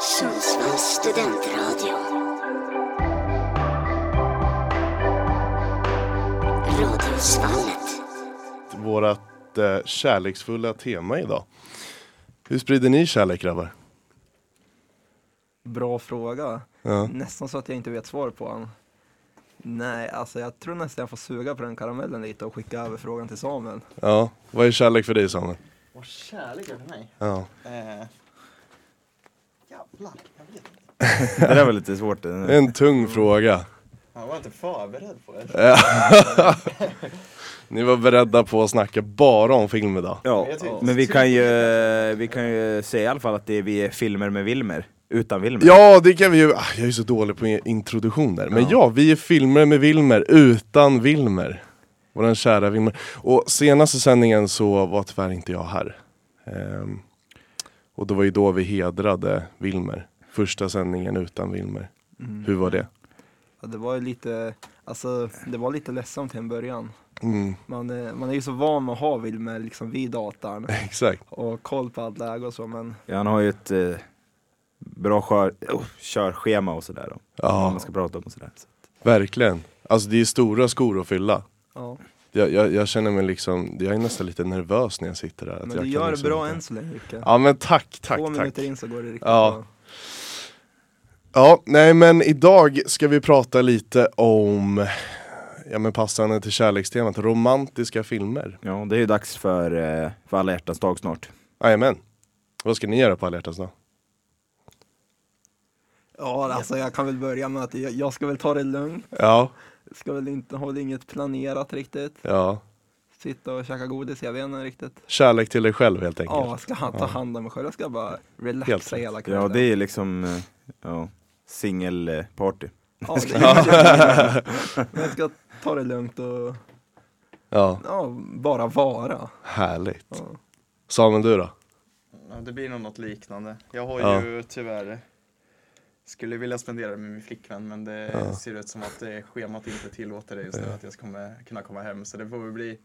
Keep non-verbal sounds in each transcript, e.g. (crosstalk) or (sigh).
Sundsvalls studentradio. Radiosvallet. Vårat eh, kärleksfulla tema idag. Hur sprider ni kärlek grabbar? Bra fråga. Ja. Nästan så att jag inte vet svar på den. Nej, alltså jag tror nästan jag får suga på den karamellen lite och skicka över frågan till Samuel. ja. Vad är kärlek för dig Samuel? Vad kärlek är för mig? Ja. Eh, jävlar, jag vet inte. (laughs) Det där var lite svårt. Det är en tung fråga. Jag var inte förberedd på det. (laughs) Ni var beredda på att snacka bara om film idag. Ja, men vi kan ju, vi kan ju säga i alla fall att det är, vi är filmer med Wilmer, utan Wilmer. Ja, det kan vi ju. Ah, Jag är så dålig på introduktioner. Men ja, vi är filmer med Wilmer utan Wilmer. Våran kära Wilmer. Och senaste sändningen så var tyvärr inte jag här. Ehm, och det var ju då vi hedrade Wilmer. Första sändningen utan Wilmer. Mm. Hur var det? Ja, det var ju lite, alltså det var lite ledsamt till en början. Mm, Man, är- man är ju så van med att ha Wilmer liksom vid datorn (laughs) exakt. och koll på allt läge och så men Ja, han har ju ett eh, bra kör, oh, körschema och sådär. då. Vad Ja, man ska prata om och sådär. Så. verkligen. Alltså det är stora skor att fylla. ja. Jag, jag, jag känner mig liksom, jag är nästan lite nervös när jag sitter där. Men du gör det liksom bra inte- än så länge Jocke. Ja men tack, tack, Två tack. minuter in så går det riktigt Ja. bra. Ja, nej men idag ska vi prata lite om, ja men passande till kärlekstemat, romantiska filmer. Ja, det är ju dags för, eh, för alla hjärtans dag snart. Jajamän. Vad ska ni göra på alla hjärtans dag? Ja, alltså jag kan väl börja med att jag, jag ska väl ta det lugnt. Ja, Ska väl inte, ha inget planerat riktigt. ja. Sitta och käka godis, jag vet inte riktigt. Kärlek till dig själv helt enkelt. Ja, jag ska ha- ta hand om mig själv. Jag ska bara Helt relaxa rätt. hela kvällen. Ja, det är liksom eh, ja, singelparty. Ja, (laughs) det är Men jag ska ta det lugnt och Ja, ja, bara vara. härligt. Ja. Samuel du då? Ja, det blir nog något liknande. Jag har Ja. ju tyvärr skulle vilja spendera det med min flickvän men det Ja. ser ut som att schemat inte tillåter det just nu att jag ska komma, kunna komma hem så det får väl bli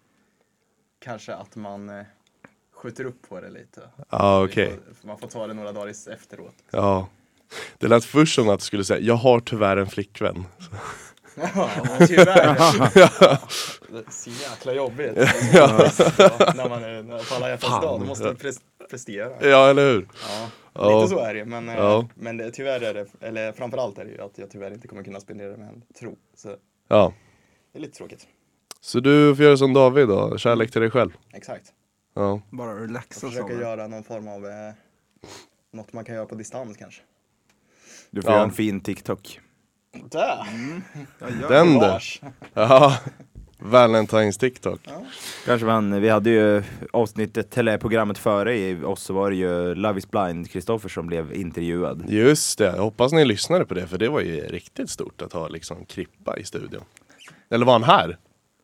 kanske att man eh, skjuter upp på det lite. Ja okej. får- Man får ta det några dagar efteråt. Ja. Det lät först som att du skulle säga, jag har tyvärr en flickvän. (laughs) Ja, tyvärr. (laughs) Är så jäkla jobbigt. Ja, när man är på alla hjärtans dag, då måste man pres- prestera. Ja eller hur? Ja, Ja. lite så är det men, eh, Ja. men det, tyvärr är det, eller framförallt är det ju att jag tyvärr inte kommer kunna spendera med en tro. Så Ja. det är lite tråkigt. Så du får göra som David då, kärlek till dig själv. Exakt. Ja. Bara Och relaxa försöka så. göra någon form av, eh, något man kan göra på distans kanske. Du får Ja. göra en fin TikTok. Där! (laughs) Ja, gör Den du. Ja. Valentines TikTok. Kanske man, vi hade ju avsnittet, eller programmet före i oss så var det ju Love is blind, Kristoffer som blev intervjuad. Just det, jag hoppas ni lyssnade på det för det var ju riktigt stort att ha liksom Krippa i studion. Eller var han här?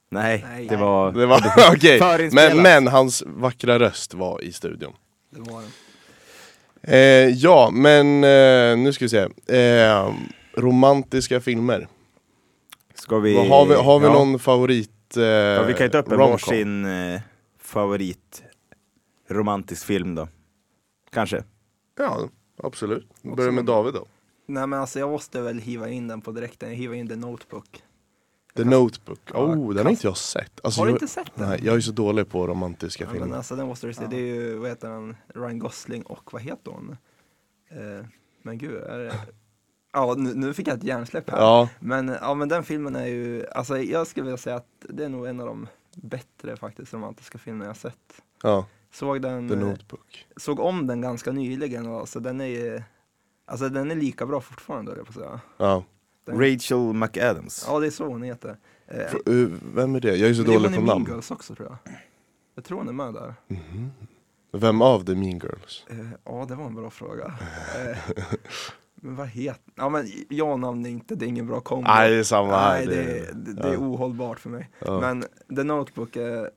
Nej, Nej. det var... Det var (laughs) Förinspelat. men, men hans vackra röst var i studion. Det var den. Eh, ja, men eh, nu ska vi se. Eh, romantiska filmer. Ska vi... Vad har vi, har vi ja. någon favorit? Eh, Ja, vi kan ju ta upp en varsin eh, favorit romantisk film då. Kanske. Ja, absolut. Vi börjar med David då. Nej men alltså jag måste väl hiva in den på direkten. Jag hivar in The Notebook. The Notebook. Ja, Oh, den har inte jag sett. Alltså, Har du jag, inte sett den? Nej, jag är så dålig på romantiska Ja, men filmer. alltså den måste du se. Det är ju, vad heter han, Ryan Gosling och vad heter hon? Eh, men gud, är det... Ja, nu, nu fick jag ett hjärnsläpp här. Ja, Men, ja, men den filmen är ju, alltså jag skulle vilja säga att det är nog en av de bättre faktiskt romantiska filmer jag sett. ja, Såg den, The eh, Notebook. såg om den ganska nyligen och så den är ju, alltså den är lika bra fortfarande jag på säga. Ja. Den, Rachel McAdams. Ja, det är så hon heter. Eh, F- eh, Vem är det? Jag är så det är dålig hon i på Mean namn. Girls också tror jag. Jag tror hon är med där. Vem av The Mean Girls? Eh, ja, det var en bra fråga. (laughs) Eh, men vad heter, ja men jag namn är inte, det är ingen bra kombo. Nej, det är samma här. Nej, det, det, det är ja. ohållbart för mig. Ja. Men The Notebook är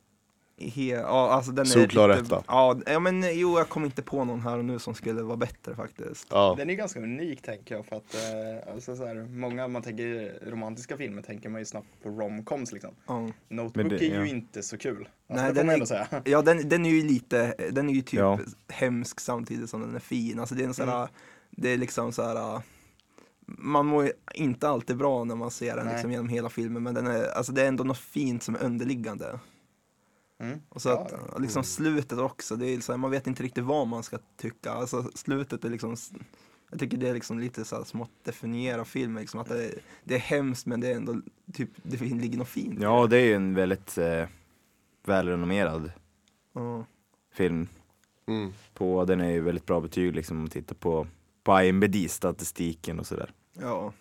He, ja, alltså den Solklar är lite, ja, ja, men jo, jag kommer inte på någon här och nu som skulle vara bättre faktiskt. Ja. Den är ganska unik tänker jag för att eh, alltså, så här, många, man tänker romantiska filmer tänker man ju snabbt på romcoms liksom. Ja. Notebook det- är ju ja. inte så kul. Alltså, Nej, den är- ändå säga. Ja, den, den är ju lite, den är ju typ Ja. hemsk samtidigt som den är fin. Alltså det är en sån här, Mm. Det är liksom så här. Man mår ju inte alltid bra när man ser den liksom genom hela filmen, men den är, alltså det är ändå något fint som är underliggande. Mm. Och så Ja, att, liksom slutet också, det är så här, man vet inte riktigt vad man ska tycka. Alltså slutet är liksom, jag tycker det är liksom lite så här smått definiera filmen, liksom att det, är- det är hemskt men det är ändå, typ, det ligger något fint. Ja, det är ju en väldigt eh, välrenommerad Ja. film. Mm. På, den är ju väldigt bra betyg liksom om man tittar på, på IMBD-statistiken och sådär. Ja,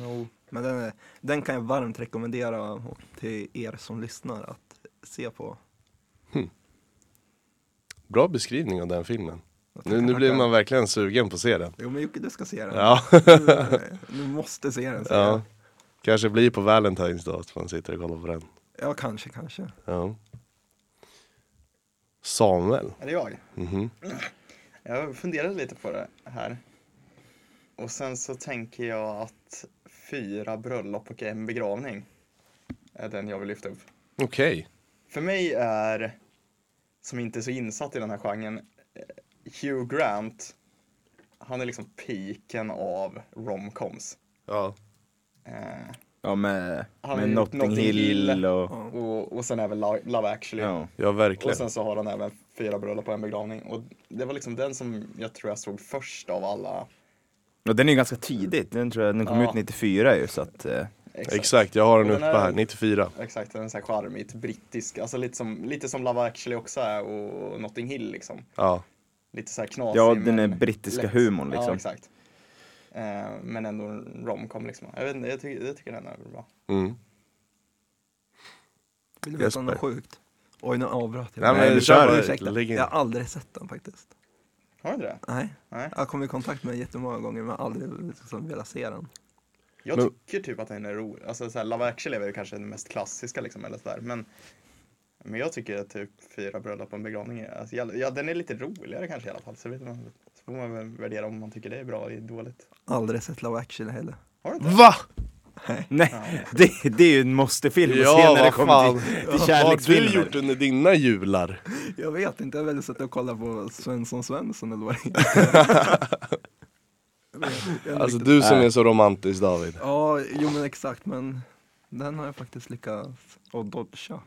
jo. men den, är, den kan jag varmt rekommendera till er som lyssnar att se på. Bra beskrivning av den filmen. Nu, nu blir tackar. man verkligen sugen på att se den. Jo men Jocke du ska se den. Ja, Du, (laughs) du måste se den. ja. jag. Kanske blir på Valentine's Day att man sitter och kollar på den. ja kanske, kanske. Ja. Samuel. Är det jag? Mhm. Jag funderade lite på det här. Och sen så tänker jag att fyra bröllop och en begravning är den jag vill lyfta upp. Okej. För mig är, som inte är så insatt i den här genren, eh, Hugh Grant, han är liksom piken av romcoms. Ja. Eh, Ja, med, Han med Notting, Notting Hill Hill. och... Och, och sen även Lo- Love actually. Ja. ja, Och verkligen. sen så har han även fyra bröllop och en begravning. Och det var liksom den som jag tror jag såg först av alla. Och den är ju ganska tidigt, den tror jag, den kom Ja. ut 94 ju så att... Eh, Exakt, jag har den Och uppe den är- här, 94. Exakt, den är så här charmigt brittisk, alltså lite som, lite som Love actually också är och Notting Hill liksom. Ja. Lite så här knasig. ja, den är brittiska lätt. humorn liksom. Ja, exakt. Eh, men ändå en romcom liksom. Jag vet inte, jag tycker, jag tycker den är bra. Mm. Vill du veta något sjukt? Oj nu avbröt jag. Nej, men kör. Ursäkta. Jag har aldrig sett den faktiskt. Har du inte det? Nej, Nej. jag har kommit i kontakt med den jättemånga gånger men har aldrig liksom velat se den. Jag Men- tycker typ att den är rolig. Alltså så här, Love actually är väl kanske den mest klassiska liksom eller sådär. Men, men jag tycker att typ fyra bröllop och en begravning är, alltså, ja den är lite roligare kanske i alla fall. Så, vet man, så får man väl värdera om man tycker det är bra eller dåligt. Aldrig sett Love actually heller. Har du inte? Va? Nej, det, det är ju en måste-film att se Ja, när det kommer till, till Vad har du kärleksfilmer. gjort under dina jular? Jag vet inte, jag har väl suttit och kollat på Svensson Svensson eller vad det är (laughs) Alltså du som är så romantisk David. Ja, jo men exakt men den har jag faktiskt lyckats att dodga.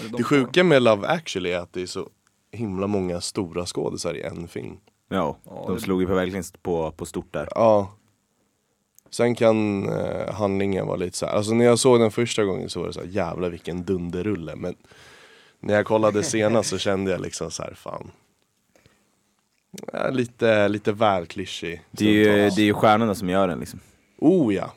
Det två. sjuka med Love actually är att det är så himla många stora skådisar i en film. Ja, Ja, de det- slog ju på verkligen på, på stort där. Ja. Sen kan eh, handlingen vara lite så här. alltså när jag såg den första gången så var det så här, jävla vilken dunderrulle. Men när jag kollade senast så kände jag liksom så här, fan. Ja, lite, lite väl klyschig. Det är, ju, det är ju stjärnorna som gör den liksom. Oh ja.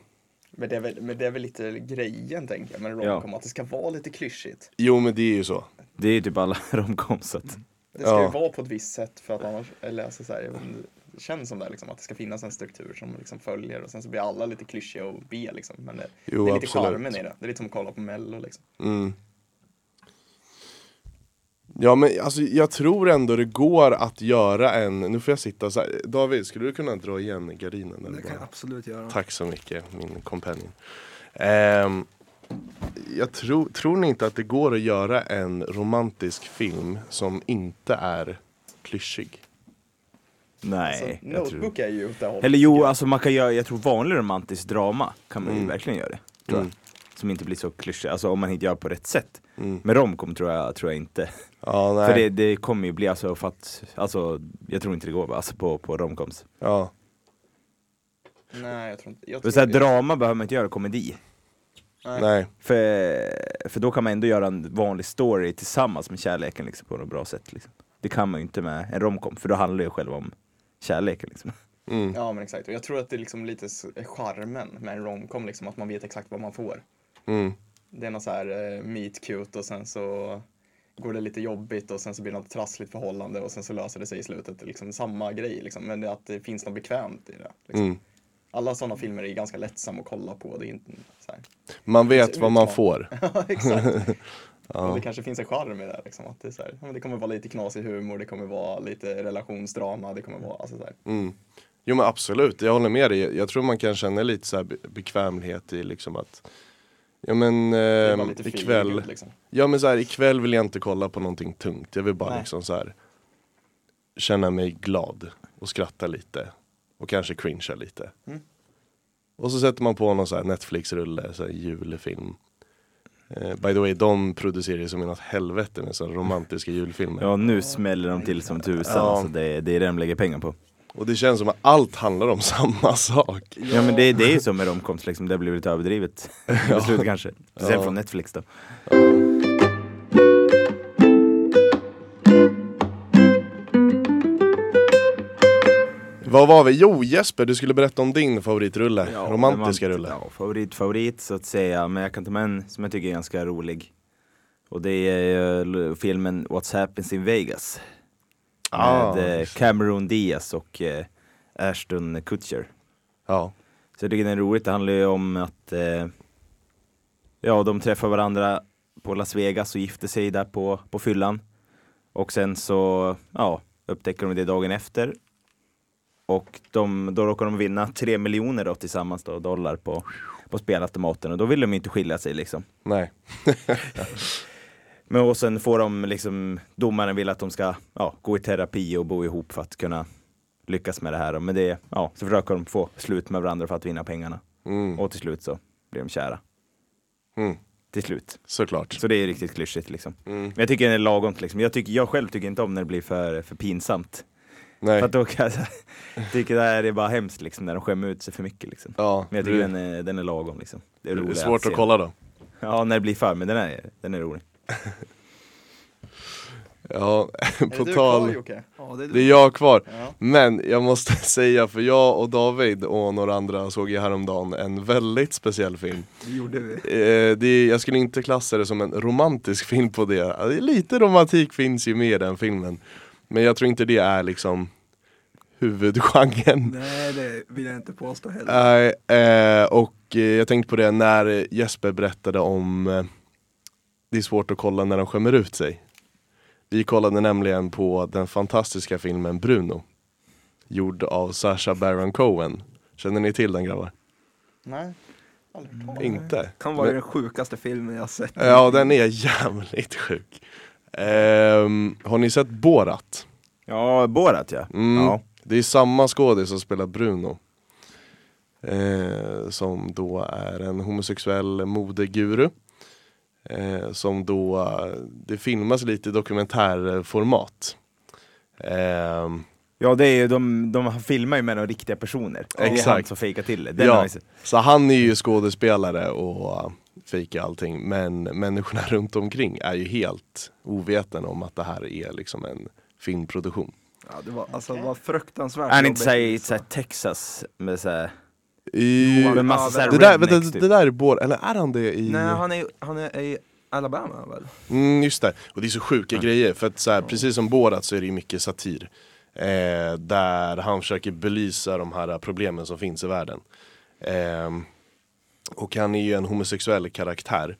Men det, är väl, men det är väl lite grejen tänker jag med Ja. romcom, att det ska vara lite klyschigt. Jo men det är ju så. Det är ju typ alla (laughs) romcoms Det ska Ja. ju vara på ett visst sätt för att annars, eller alltså så här, det känns som det liksom, att det ska finnas en struktur som liksom följer och sen så blir alla lite klyschiga och B liksom. Men det, Jo det är lite absolut. charmen i det. Det är lite som att kolla på mello liksom. Mm. Ja men alltså jag tror ändå det går att göra en, nu får jag sitta så här. David, skulle du kunna dra igen gardinen? Eller Det kan jag absolut göra. Tack så mycket, min companion. Ehm, jag tror, tror ni inte att det går att göra en romantisk film som inte är klyschig? Nej. Så jag tror. Notebook är ju åt det hållet. Eller jo, jag. alltså man kan göra, jag tror vanlig romantisk drama kan man ju Mm. verkligen göra det. Tror Mm. jag. Som inte blir så klyschig, alltså om man inte gör på rätt sätt. Mm. Men romcom tror jag, tror jag inte. Ja, nej. För det, det kommer ju bli alltså för att, alltså jag tror inte det går alltså på, på romcoms. Ja. Nej, jag tror inte. Jag tror så här, det- drama behöver man inte göra komedi. Nej. Nej. För, för då kan man ändå göra en vanlig story tillsammans med kärleken liksom, på något bra sätt. Liksom. Det kan man ju inte med en romcom, för då handlar det ju själv om kärleken. Liksom. Mm. Ja men exakt, och jag tror att det är liksom lite charmen med en romcom, liksom att man vet exakt vad man får. Mm. Det är något så här eh, meet cute och sen så går det lite jobbigt och sen så blir det något trassligt förhållande och sen så löser det sig i slutet. Liksom samma grej liksom, men det att det finns något bekvämt i det. Liksom. Mm. alla sådana filmer är ganska lättsamma att kolla på. Det är inte så här. Man vet Så vad man får. (laughs) Ja, exakt. (laughs) Och det kanske finns en charm i det. Liksom, att det, är så här, ja, men det kommer vara lite knasig humor, det kommer vara lite relationsdrama, det kommer vara alltså, så här. Mm. Jo men absolut, jag håller med dig. Jag tror man kan känna lite så bekvämlighet i liksom att Ja men eh, ikväll liksom. Ja men så här, ikväll vill jag inte kolla på någonting tungt. Jag vill bara Nej. liksom så här Känna mig glad och skratta lite. Och kanske cringea lite. Mm. Och så sätter man på någon så här Netflix-rulle, så här julfilm. Eh, by the way, de producerar ju som inåt helvete med så romantiska julfilmer. Ja nu smäller de till som tusan, Ja. alltså, det, det är det de lägger pengar på. Och det känns som att allt handlar om (laughs) samma sak. Ja men det, det är ju så med romcoms liksom, det blir lite överdrivet (laughs) beslut kanske. Speciellt Ja. från Netflix då. Vad var vi? Jo Jesper, du skulle berätta om din favoritrulle. Romantiska romant- rulle. Ja, favorit, favorit så att säga, men jag kan ta med en som jag tycker är ganska rolig. Och det är eh, filmen What's Happens in Vegas. Ah, Med eh, Cameron Diaz och eh, Ashton Kutcher. Ja. Så jag tycker den är roligt, det handlar ju om att eh, Ja, de träffar varandra på Las Vegas och gifter sig där på, på fyllan. Och sen så, ja, upptäcker de det dagen efter. Och de, då råkar de vinna tre miljoner då tillsammans då, dollar på, på spelautomaten och då vill de inte skilja sig liksom. Nej. (laughs) Men och sen får de liksom, domaren vill att de ska ja, gå i terapi och bo ihop för att kunna lyckas med det här. Men det, ja, så försöker de få slut med varandra för att vinna pengarna. Mm. Och till slut så blir de kära. Mm. Till slut. Såklart. Så det är riktigt klyschigt liksom. Mm. Men jag tycker den är lagom liksom. Jag, tycker, jag själv tycker inte om när det blir för, för pinsamt. Nej. För att då kan jag (laughs) tycker det här är bara hemskt liksom när de skämmer ut sig för mycket liksom. Ja, Men jag tycker det, den är, den är lagom liksom. Det är, det är roligt svårt se. att kolla då. Ja, när det blir för, men den är, den är rolig. (laughs) Ja, Är på det du tal. kvar Jocke? Ja, det är Det är jag kvar. Ja. Men jag måste (laughs) säga, för jag och David och några andra såg ju häromdagen en väldigt speciell film. det gjorde vi. Eh, det är, jag skulle inte klassa det som en romantisk film på det. Är Lite romantik finns ju med i den filmen. Men jag tror inte det är liksom huvudgenren. Nej, det vill jag inte påstå heller. Nej, eh, och eh, jag tänkte på det när Jesper berättade om eh, Det är svårt att kolla när de skämmer ut sig. Vi kollade nämligen på den fantastiska filmen Bruno. Gjord av Sacha Baron Cohen. Känner ni till den grabbar? Nej, aldrig. Inte? Kan vara Men- den sjukaste filmen jag sett. Ja, den är jävligt sjuk. Ehm, har ni sett Borat? Ja, Borat ja. Mm. ja. Det är samma skådis som spelar Bruno. Eh, som då är en homosexuell modeguru. Eh, som då, det filmas lite i dokumentärformat. Ehm, Ja, det är ju, de, de filmar ju med några riktiga personer. Det är han Exakt. som fejkar till det. Den Ja. så han är ju skådespelare och fejkar allting. Men människorna (laughs) runt omkring är ju helt ovetande om att det här är liksom en filmproduktion. Ja, det var, alltså, det var fruktansvärt Är han jobbigt, inte såhär i såhär Texas med såhär, I, med massa såhär det, där, rednecks vänta, typ? det där är Borat, eller är han det i... Nej, han är, han är i Alabama väl? Mm, just det, och det är så sjuka grejer för att så här, precis som Borat så är det ju mycket satir. Eh, där han försöker belysa de här problemen som finns i världen. Ehm, och han är ju en homosexuell karaktär.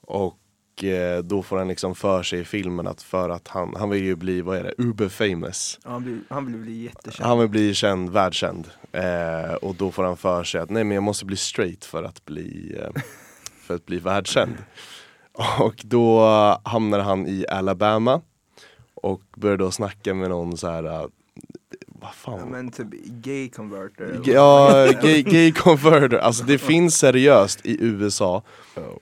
Och eh, då får han liksom för sig i filmen att för att han, han vill ju bli, vad är det, uber famous. Ja, han, blir, han vill bli jättekänd. Han vill bli känd, världskänd. Eh, och då får han för sig att nej men jag måste bli straight för att bli, eh, (laughs) för att bli världskänd. Och då hamnar han i Alabama och börjar då snacka med någon så här. Vad fan? Ja, men typ gay converter. Ja, gay, gay (laughs) converter, alltså det finns seriöst i USA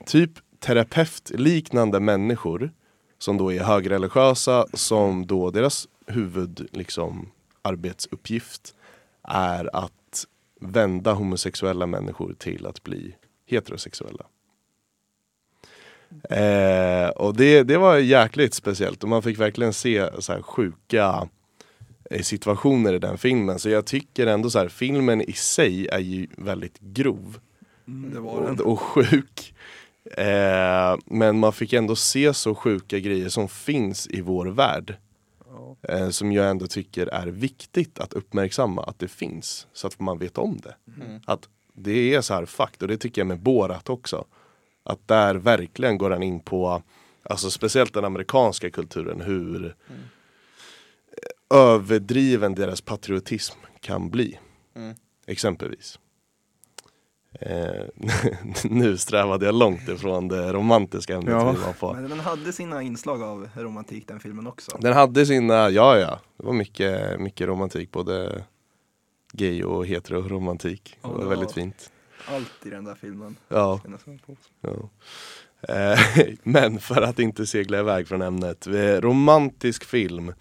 Typ terapeutliknande människor Som då är högreligiösa, som då deras huvud liksom arbetsuppgift Är att vända homosexuella människor till att bli heterosexuella. Eh, Och det, det var jäkligt speciellt. Och man fick verkligen se så här sjuka situationer i den filmen. Så jag tycker ändå så här, filmen i sig är ju väldigt grov Mm, och, och sjuk. Eh, men man fick ändå se så sjuka grejer som finns i vår värld. Ja. Eh, som jag ändå tycker är viktigt att uppmärksamma att det finns. Så att man vet om det. Mm. Att det är så här fakt och det tycker jag med Borat också. Att där verkligen går han in på, alltså speciellt den amerikanska kulturen, hur överdriven deras patriotism kan bli. Mm. Exempelvis. Eh, (laughs) nu strävade jag långt ifrån det romantiska ämnet Ja. vi var på. Men den hade sina inslag av romantik den filmen också. Den hade sina, ja ja, det var mycket, mycket romantik, både gay och hetero-romantik. Det var det var- väldigt fint. Allt i den där filmen. Ja, ja. Eh, (laughs) Men för att inte segla iväg från ämnet, eh, romantisk film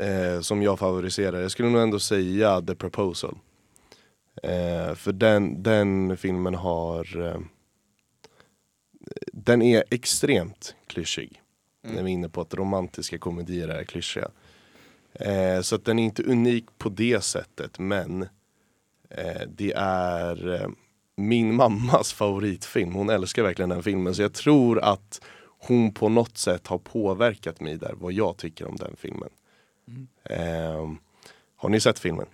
eh, som jag favoriserar, jag skulle nog ändå säga The Proposal. Eh, för den, den filmen har eh, Den är extremt klyschig. Mm. När vi är inne på att romantiska komedier är klyschiga. Eh, så att den är inte unik på det sättet men eh, det är eh, min mammas (laughs) favoritfilm. Hon älskar verkligen den filmen så jag tror att hon på något sätt har påverkat mig där vad jag tycker om den filmen. Eh, har ni sett filmen?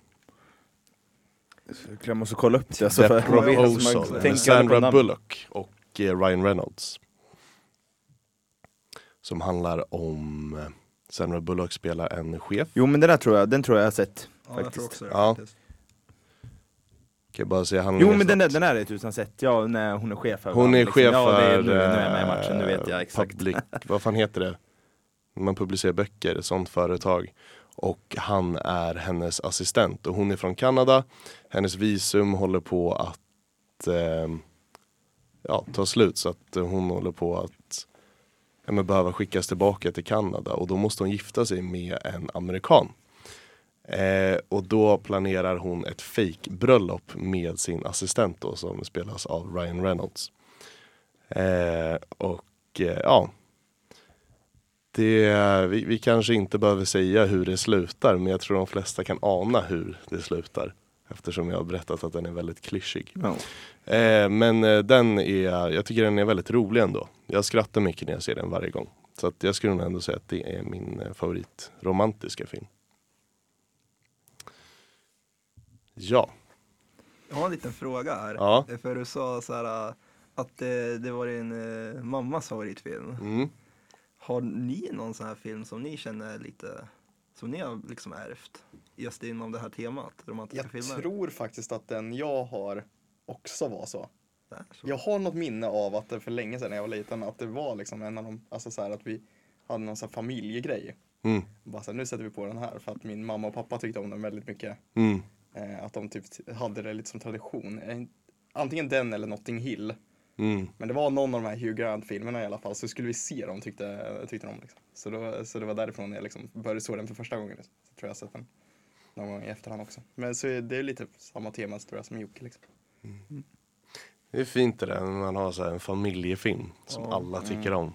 Jag måste kolla upp det. Alltså, för, Proposal man med Sandra. Bullock och eh, Ryan Reynolds. Som handlar om eh, Sandra Bullock spelar en chef. Jo men den där tror jag, den tror jag jag har sett. Ja, jag Faktiskt. tror också det. Ja. faktiskt. Kan jag bara säga Jo handlingen men den där, den där är det tusan sett, ja när hon är chef Hon är allt, chef liksom. ja, det är, för nu, nu är jag med i matchen, nu eh, vet jag exakt. Public, vad fan heter det? Man publicerar böcker, ett sånt företag. Och han är hennes assistent och hon är från Kanada. Hennes visum håller på att eh, ja, ta slut så att hon håller på att ja, men behöva skickas tillbaka till Kanada och då måste hon gifta sig med en amerikan. Eh, och då planerar hon ett fake-bröllop med sin assistent då, som spelas av Ryan Reynolds. Eh, och eh, ja, det, vi, vi kanske inte behöver säga hur det slutar men jag tror de flesta kan ana hur det slutar. Eftersom jag har berättat att den är väldigt klyschig. Ja. Eh, men eh, den är, jag tycker den är väldigt rolig ändå. Jag skrattar mycket när jag ser den varje gång. Så att jag skulle nog ändå säga att det är min eh, favorit romantiska film. Ja, Jag har en liten fråga här. Ja. För du sa så här att det, det var din eh, mammas favoritfilm. mm. Har ni någon sån här film som ni känner lite, som ni har liksom ärvt? Just inom det här temat, romantiska Jag filmer. tror faktiskt att den jag har också var så. Där, så. Jag har något minne av att det för länge sedan när jag var liten, att det var liksom en av de, alltså så här att vi hade någon sån här familjegrej. Mm. Bara så här, nu sätter vi på den här för att min mamma och pappa tyckte om den väldigt mycket. Mm. Eh, att de typ hade det lite som tradition. Eh, antingen den eller Notting Hill. Mm. Men det var någon av de här Hugh Grant-filmerna i alla fall, så skulle vi se dem tyckte, tyckte de. Liksom. Så, då, så det var därifrån jag liksom började såg den för första gången. Liksom. Så tror jag sett den någon gång i efterhand också. Men så är det är lite samma tema tror jag som Jocke. Liksom. Det är fint det där när man har så här en familjefilm som Ja. alla tycker om.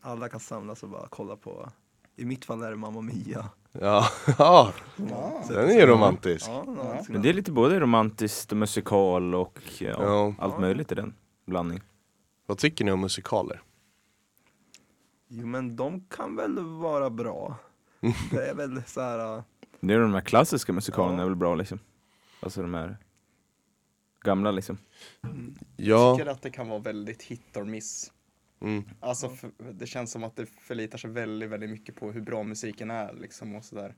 Alla kan samlas och bara kolla på. I mitt fall är det Mamma Mia. Ja, (laughs) ja Ja. den är ju romantisk. Ja. Men det är lite både romantiskt och musikal och ja, Ja. allt möjligt i den blandning. Vad tycker ni om musikaler? Jo men de kan väl vara bra. (laughs) Det är väl så här. äh, Det är de här klassiska musikalerna Ja. är väl bra liksom. Alltså de här gamla liksom. Jag Ja, tycker att det kan vara väldigt hit or miss. mm. Alltså för, det känns som att det förlitar sig väldigt, väldigt mycket på hur bra musiken är liksom och sådär.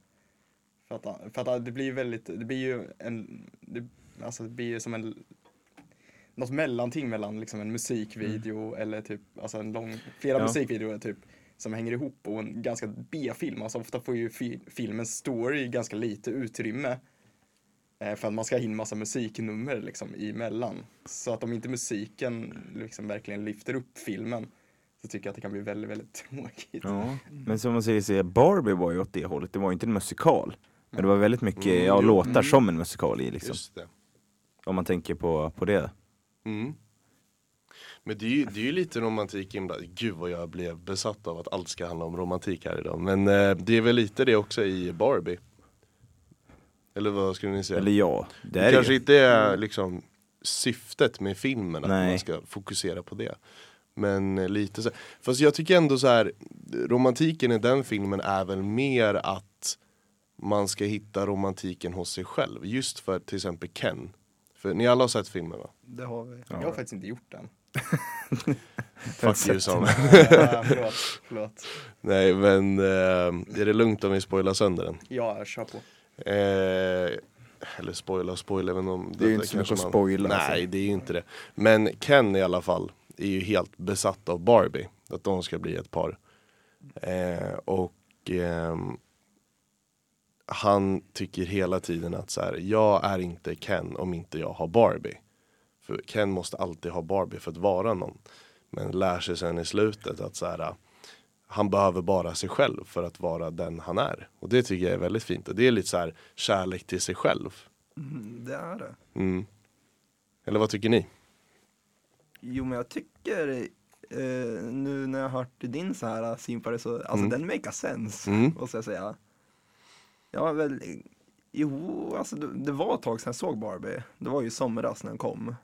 För att, för att det blir väldigt, det blir ju en, det, alltså det blir ju som en något mellanting mellan liksom en musikvideo eller typ, alltså en lång, flera Ja. musikvideor typ som hänger ihop och en ganska B-film. Alltså ofta får ju fi, filmens story ganska lite utrymme. Eh, för att man ska ha in massa musiknummer liksom emellan. Så att om inte musiken liksom verkligen lyfter upp filmen så tycker jag att det kan bli väldigt, väldigt (laughs) tråkigt. Ja. Men som man säger, så Barbie var ju åt det hållet, det var ju inte en musikal. Men det var väldigt mycket Mm, ja, jo. låtar som en musikal i liksom. just det. Om man tänker på, på det. Mm. Men det är, ju, det är ju lite romantik inblandat. Gud vad jag blev besatt av att allt ska handla om romantik här idag. Men eh, det är väl lite det också i Barbie. Eller vad skulle ni säga? Eller ja, det det kanske ju. inte är liksom syftet med filmen att Nej. man ska fokusera på det. Men eh, lite så. Fast jag tycker ändå så här romantiken i den filmen är väl mer att man ska hitta romantiken hos sig själv. Just för till exempel Ken. För ni alla har sett filmen va? Det har vi. Jag har faktiskt inte gjort den. (laughs) Fuck you Sam. Ja, (laughs) förlåt, förlåt. Nej men eh, är det lugnt om vi spoilar sönder den? Ja, kör på. Eh, eller spoila, spoila, även om Det är ju inte så mycket att spoila, Nej, alltså. det är ju inte det. Men Ken i alla fall är ju helt besatt av Barbie. Att de ska bli ett par. Eh, och ehm, han tycker hela tiden att så här, jag är inte Ken om inte jag har Barbie. För Ken måste alltid ha Barbie för att vara någon. Men lär sig sen i slutet att så här, han behöver bara sig själv för att vara den han är. Och det tycker jag är väldigt fint. Och det är lite så här kärlek till sig själv. Mm, det är det. Mm. Eller vad tycker ni? Jo men jag tycker eh, nu när jag har hört din så här syn på det så, alltså Mm. den makes sense. Mm. Måste jag säga. Ja väl, jo alltså det, det var ett tag sedan jag såg Barbie. Det var ju somras när den kom.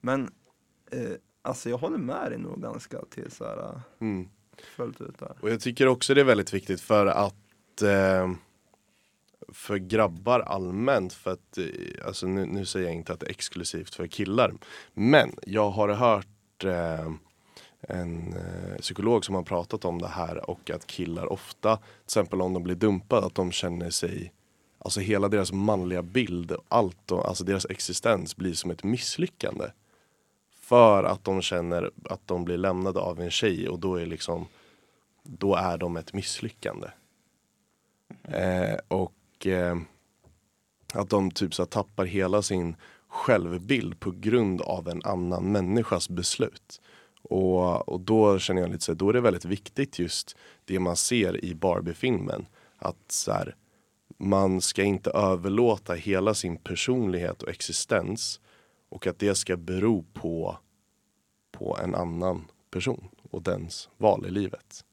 Men eh, alltså jag håller med dig nog ganska till så här Mm. fullt ut där. Och jag tycker också det är väldigt viktigt för att eh, för grabbar allmänt, för att, eh, alltså nu, nu säger jag inte att det är exklusivt för killar. Men jag har hört eh, en eh, psykolog som har pratat om det här och att killar ofta, till exempel om de blir dumpade, att de känner sig Alltså hela deras manliga bild, allt, och, alltså deras existens blir som ett misslyckande. För att de känner att de blir lämnade av en tjej och då är liksom Då är de ett misslyckande. Eh, och eh, att de typ så här, tappar hela sin självbild på grund av en annan människas beslut. Och, och då känner jag lite så här, då är det väldigt viktigt just det man ser i Barbie-filmen. Att så här, man ska inte överlåta hela sin personlighet och existens och att det ska bero på, på en annan person och dens val i livet.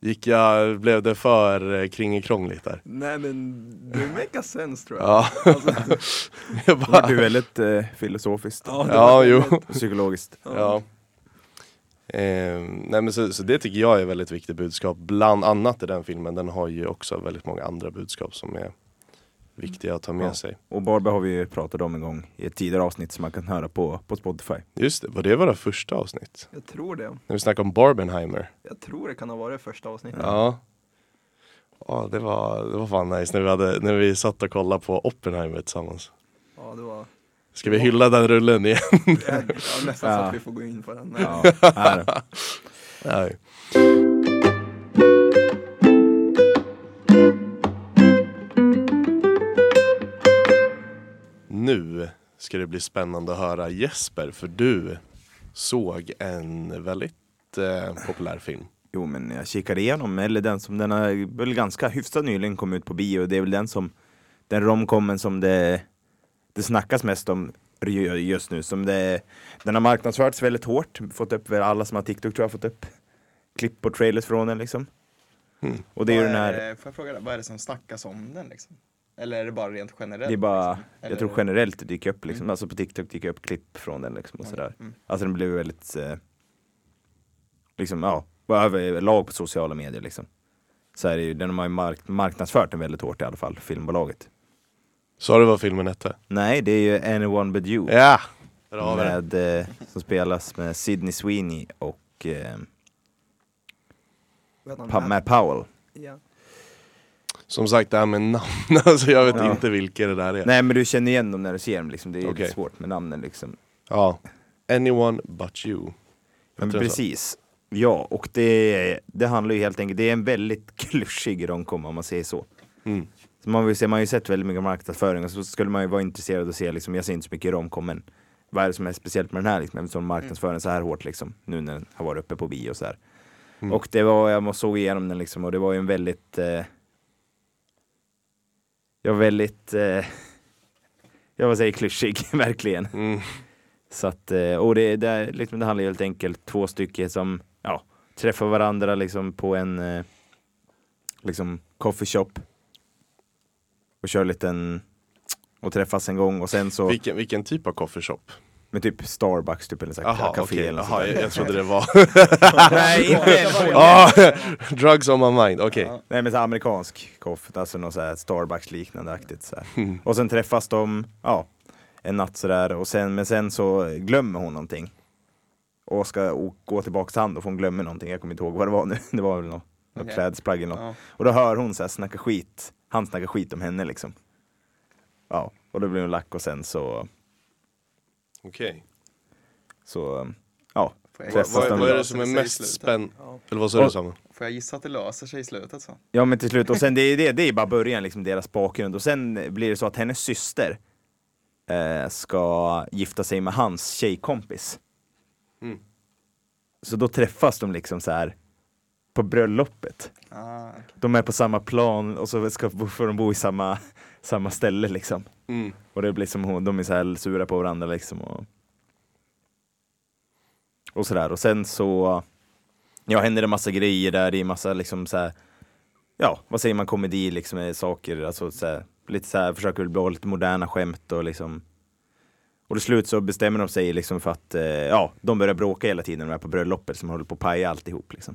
Gick jag, blev det för eh, kringekrångligt där? Nej men det makes sense tror jag. Ja. Alltså, Jag Det (laughs) är väldigt eh, filosofiskt ja, ja, jo. (laughs) psykologiskt. Ja. Eh, nej men så, så det tycker jag är ett väldigt viktigt budskap. Bland annat i den filmen. Den har ju också väldigt många andra budskap som är viktiga att ta med Ja. sig. Och Barbie har vi ju pratat om en gång i ett tidigare avsnitt som man kan höra på, på Spotify. Just det, var det våra första avsnitt? Jag tror det. När vi snackade om Barbenheimer. Jag tror det kan ha varit första avsnittet. Ja. Ja, det var, det var fan nice när vi, hade, när vi satt och kollade på Oppenheimer tillsammans. Ja, det var Ska vi hylla den rullen igen? ja, nästan så att vi får gå in på den. Ja, här. (laughs) Nej. Nu ska det bli spännande att höra Jesper, för du såg en väldigt eh, populär film. Jo men jag kikade igenom, eller den som den har väl ganska hyfsat nyligen kom ut på bio, det är väl den som Den romcomen som det Det snackas mest om ju- just nu, som det Den har marknadsförts väldigt hårt, fått upp, alla som har TikTok tror jag har fått upp Klipp och trailers från den liksom Mm. Och det är ju den här Får jag fråga, vad är det som snackas om den liksom? Eller är det bara rent generellt? Det är bara, liksom? jag tror generellt det dyker upp liksom, Mm. alltså på TikTok dyker upp klipp från den liksom och sådär mm. Alltså den blev väldigt eh, Liksom ja, överlag på sociala medier liksom Så är det ju, den har ju mark- marknadsfört den väldigt hårt i alla fall, filmbolaget Sa du vad filmen hette? Nej, det är ju Anyone But You Ja! Den. med, eh, Som spelas med Sydney Sweeney och eh, Vet han pa- det? Matt Powell Ja. Som sagt det här med namn, (laughs) alltså jag vet Ja. inte vilka det där är. Nej men du känner igen dem när du ser dem liksom, det är lite svårt med namnen liksom Ja. Anyone but you. Men precis. Ja, och det, det handlar ju helt enkelt, det är en väldigt (laughs) klyschig romcom om man säger så. Mm. så man, vill se, man har ju sett väldigt mycket marknadsföring och så skulle man ju vara intresserad av att se, liksom, jag ser inte så mycket romcom men vad är det som är speciellt med den här liksom, eftersom marknadsför den så här hårt liksom, nu när den har varit uppe på bio och så här. Mm. Och det var, jag såg igenom den liksom och det var ju en väldigt eh, Jag var väldigt eh, Jag vill säga klyschig, (laughs) verkligen. Mm. Så att, eh, och det, det, liksom, det handlar helt enkelt två stycken som ja, träffar varandra liksom på en eh, liksom coffee shop och kör lite en och träffas en gång och sen så Vilken, vilken typ av coffeeshop? Men typ Starbucks typ eller så här café okej. eller sånt jag, jag trodde det var... (laughs) Nej, inte ah, drugs on my mind, okej. Ja. Nej men så amerikansk koffert, alltså något så här Starbucks liknande aktigt så här. Mm. Och sen träffas de, ja, en natt sådär och sen, men sen så glömmer hon någonting. Och ska gå tillbaka till han och hon glömmer någonting, jag kommer inte ihåg vad det var nu. (laughs) Det var väl något, något Okej. klädesplagg eller något. Ja. Och då hör hon så här snacka skit, han snackar skit om henne liksom. Ja, och då blir hon lack och sen så, Okej. så, ja. Får jag Vad, är det som är mest spännande? Ja. Eller vad sa du Samuel? Får jag gissa att det löser sig i slutet så? Ja men till slut, och sen det är det, det är bara början, liksom deras bakgrund. Och sen blir det så att hennes syster eh, ska gifta sig med hans tjejkompis. Mm. Så då träffas de liksom så här på bröllopet. Ah, okej. De är på samma plan och så ska, får de bo i samma, samma ställe liksom. Mm. Och det blir som hon, de är så här sura på varandra liksom. Och, och sådär. Och sen så ja, händer det massa grejer där. Det är massa liksom så här, ja, vad säger man, komedi liksom, med saker, alltså så här, lite så här, försöker väl bli lite moderna skämt och liksom. Och till slut så bestämmer de sig liksom för att, eh, ja, de börjar bråka hela tiden när de är på bröllopet som håller på att paja alltihop liksom.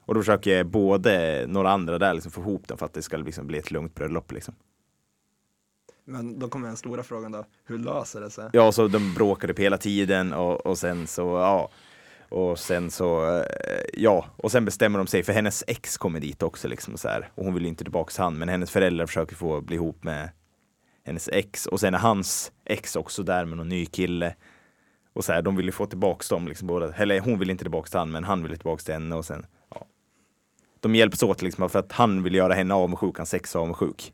Och då försöker både några andra där liksom få ihop dem för att det ska liksom bli ett lugnt bröllop liksom. Men då kommer den stora frågan då, hur löser det sig? Ja, så de bråkade på hela tiden och, och sen så, ja. Och sen så, eh, ja, och sen bestämmer de sig, för hennes ex kommer dit också liksom så här. Och hon vill inte tillbaka till han, men hennes föräldrar försöker få bli ihop med hennes ex. Och sen är hans ex också där med någon ny kille. Och så här, de vill ju få tillbaks dem liksom båda. Eller hon vill inte tillbaka till han, men han vill tillbaka till henne och sen. De hjälps åt liksom för att han vill göra henne avundsjuk, hans ex avundsjuk.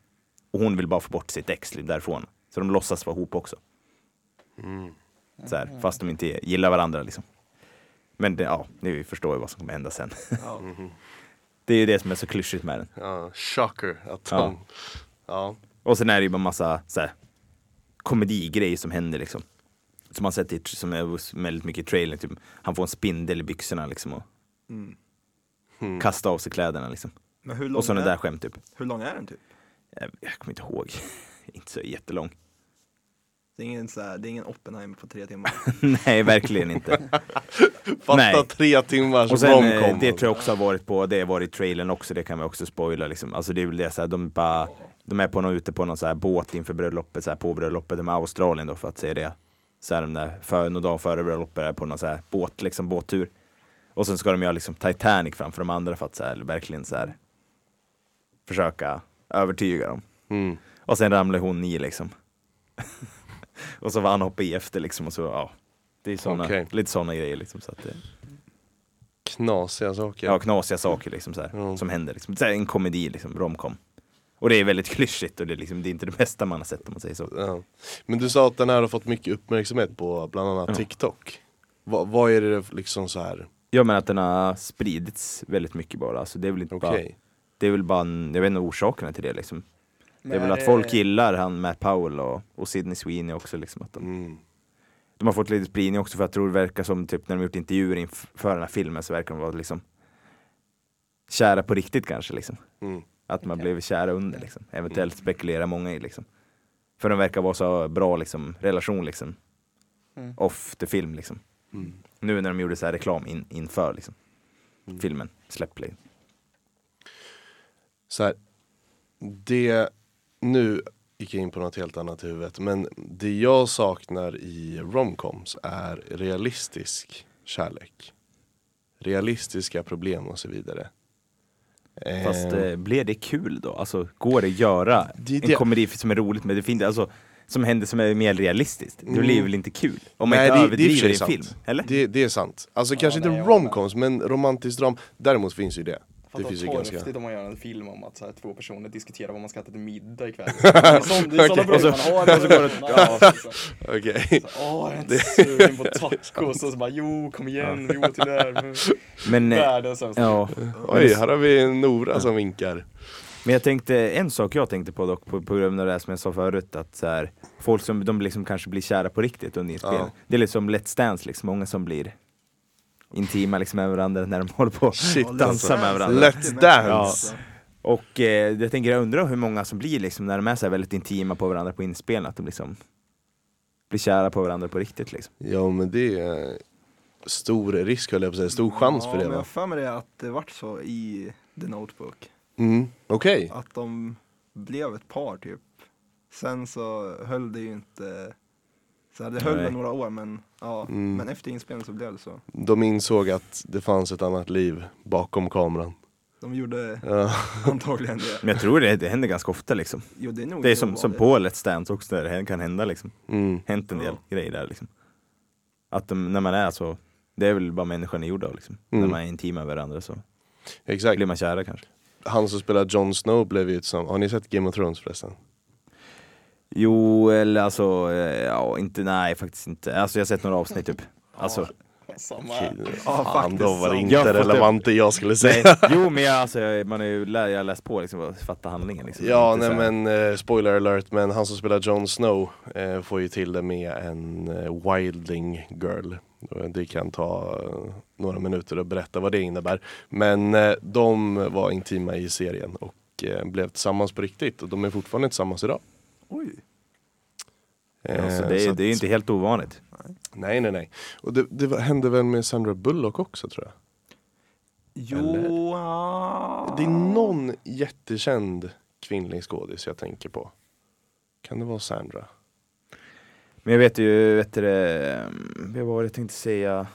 Och hon vill bara få bort sitt ex därifrån. Så de låtsas vara ihop också. Så här, fast de inte gillar varandra liksom. Men det, ja, ni förstår ju vad som kommer hända sen. (laughs) Det är ju det som är så klyschigt med den. Ja, shocker att Ja. de... Ja. Och sen är det ju bara massa så här, komedigrejer som händer liksom. Som man sett i, som är väldigt mycket i trailern, typ han får en spindel i byxorna liksom och Mm. Mm. kastar av sig kläderna liksom. Men hur lång, Och sådana är, där skämt typ. hur lång är den typ? Jag, jag kommer inte ihåg. (laughs) inte så jättelång. Det är ingen, så här, det är ingen Oppenheimer på tre timmar. (laughs) Nej, verkligen inte. (laughs) Fatta Nej. tre timmars Och sen, eh, romcom. det tror jag också har varit på, det har varit i trailern också, det kan vi också spoila liksom. Alltså det är väl det så här, de bara, de är på någon, ute på någon så här båt inför bröllopet, så här, på bröllopet, de är Australien då för att se det. Så här, de där, för, någon dag före bröllopet är på någon så här båt, liksom båttur. Och sen ska de göra liksom Titanic framför de andra för att så här, verkligen så här försöka övertyga dem. Mm. Och sen ramlar hon i liksom. (laughs) och så var han hoppa i efter liksom och så, ja. Det är såna, Okej. lite sådana grejer liksom. Så att det, Knasiga saker. Ja, knasiga saker liksom så här, Mm. som händer. Liksom. Så här, en komedi, liksom, romcom. Och det är väldigt klyschigt och det är, liksom, det är inte det bästa man har sett om man säger så. Ja. Men du sa att den här har fått mycket uppmärksamhet på bland annat Ja. TikTok. Va, vad är det liksom så här? Ja men att den har spridits väldigt mycket bara. Alltså, det är väl inte Okej. bara, det är väl bara en, jag vet inte orsakerna till det liksom. Det är väl att folk gillar han Matt Powell och, och Sidney Sweeney också liksom. Att de, Mm. de har fått lite spridning också för jag tror det verkar som typ när de gjort intervjuer inför den här filmen så verkar de vara liksom kära på riktigt kanske liksom. Mm. Att man blev kära under liksom. Eventuellt spekulerar många i liksom. För de verkar vara så bra liksom, relation liksom. Mm. Off the film liksom. Mm. Nu när de gjorde så här reklam in, inför liksom. Mm. Filmen, släpp play. Så här, det, nu gick jag in på något helt annat i huvudet, men det jag saknar i romcoms är realistisk kärlek. Realistiska problem och så vidare. Fast Eh, eh, blir det kul då? Alltså går det att göra Det är en det- komedi som är roligt men det finns alltså som händer som är mer realistiskt? Det Mm. blir väl inte kul? Om man Nej, inte det- det överdriver sig i en film? Eller? det, det är sant. Alltså Ja, kanske nej, inte romcoms, men romantiskt dram. Däremot finns ju det. Det finns ju ganska... om man gör en film om att så här, två personer diskuterar vad man ska äta till middag ikväll. (laughs) Det är sån- det är sådana problem man har. och så går det- ja, så- Okej. Åh, jag är inte sugen på tacos. (laughs) Och så bara, jo, kom igen, vi till det här. Men Men, eh, Världens sämsta. ja. Oj, här har vi Nora som vinkar. Men jag tänkte, en sak jag tänkte på dock på, på grund av det här som jag sa förut att så här, folk som de liksom kanske blir kära på riktigt under inspelningen. Ja. Det är lite som Let's Dance liksom, många som blir intima liksom med varandra när de (laughs) håller på att dansa alltså. med varandra. Let's Dance. Och eh, jag tänker, jag undrar hur många som blir liksom när de är så här väldigt intima på varandra på inspelning, att de liksom bli kära på varandra på riktigt liksom. Ja men det är stor risk höll jag på att säga, stor chans ja, för det men jag va? har för mig det att det vart så i The Notebook. Mm. Okej, Att de blev ett par typ. Sen så höll det ju inte, så det höll Nej. några år men ja, Mm. men efter inspelningen så blev det så. de insåg att det fanns ett annat liv bakom kameran. De gjorde Ja, (laughs) antagligen det. Men jag tror det, det händer ganska ofta liksom. Jo det är nog Det är som, som på Let's Dance också, där det kan hända liksom. mm. Hänt en del Ja. grejer där liksom. Att de, när man är så, det är väl bara människan är gjord av liksom. Mm. När man är intima med varandra så exakt. blir man kära kanske. Han som spelar Jon Snow blev ju som, har ni sett Game of Thrones förresten? Jo, eller alltså, eh, ja inte, nej faktiskt inte. Alltså jag har sett några avsnitt typ. Alltså, samma. Okej, Ja, fan, faktiskt då var det sant. inte Jag relevant det jag skulle nej, säga. jo men jag, alltså, jag, man är ju, lä- jag har läst på liksom, och fattat handlingen liksom. Ja, Inte nej så här- men eh, spoiler alert, men han som spelar Jon Snow eh, får ju till det med en eh, wildling girl. Och Det kan ta eh, några minuter att berätta vad det innebär. Men eh, de var intima i serien och eh, blev tillsammans på riktigt och de är fortfarande tillsammans idag. Oj. Eh, Alltså, det, så är, att- det är ju inte helt ovanligt. Nej, nej, nej. Och det, det var- hände väl med Sandra Bullock också tror jag. Jo, ja. Det är någon jättekänd kvinnlig skådis jag tänker på. Kan det vara Sandra? Men jag vet ju, vet du det, vad var jag tänkte säga?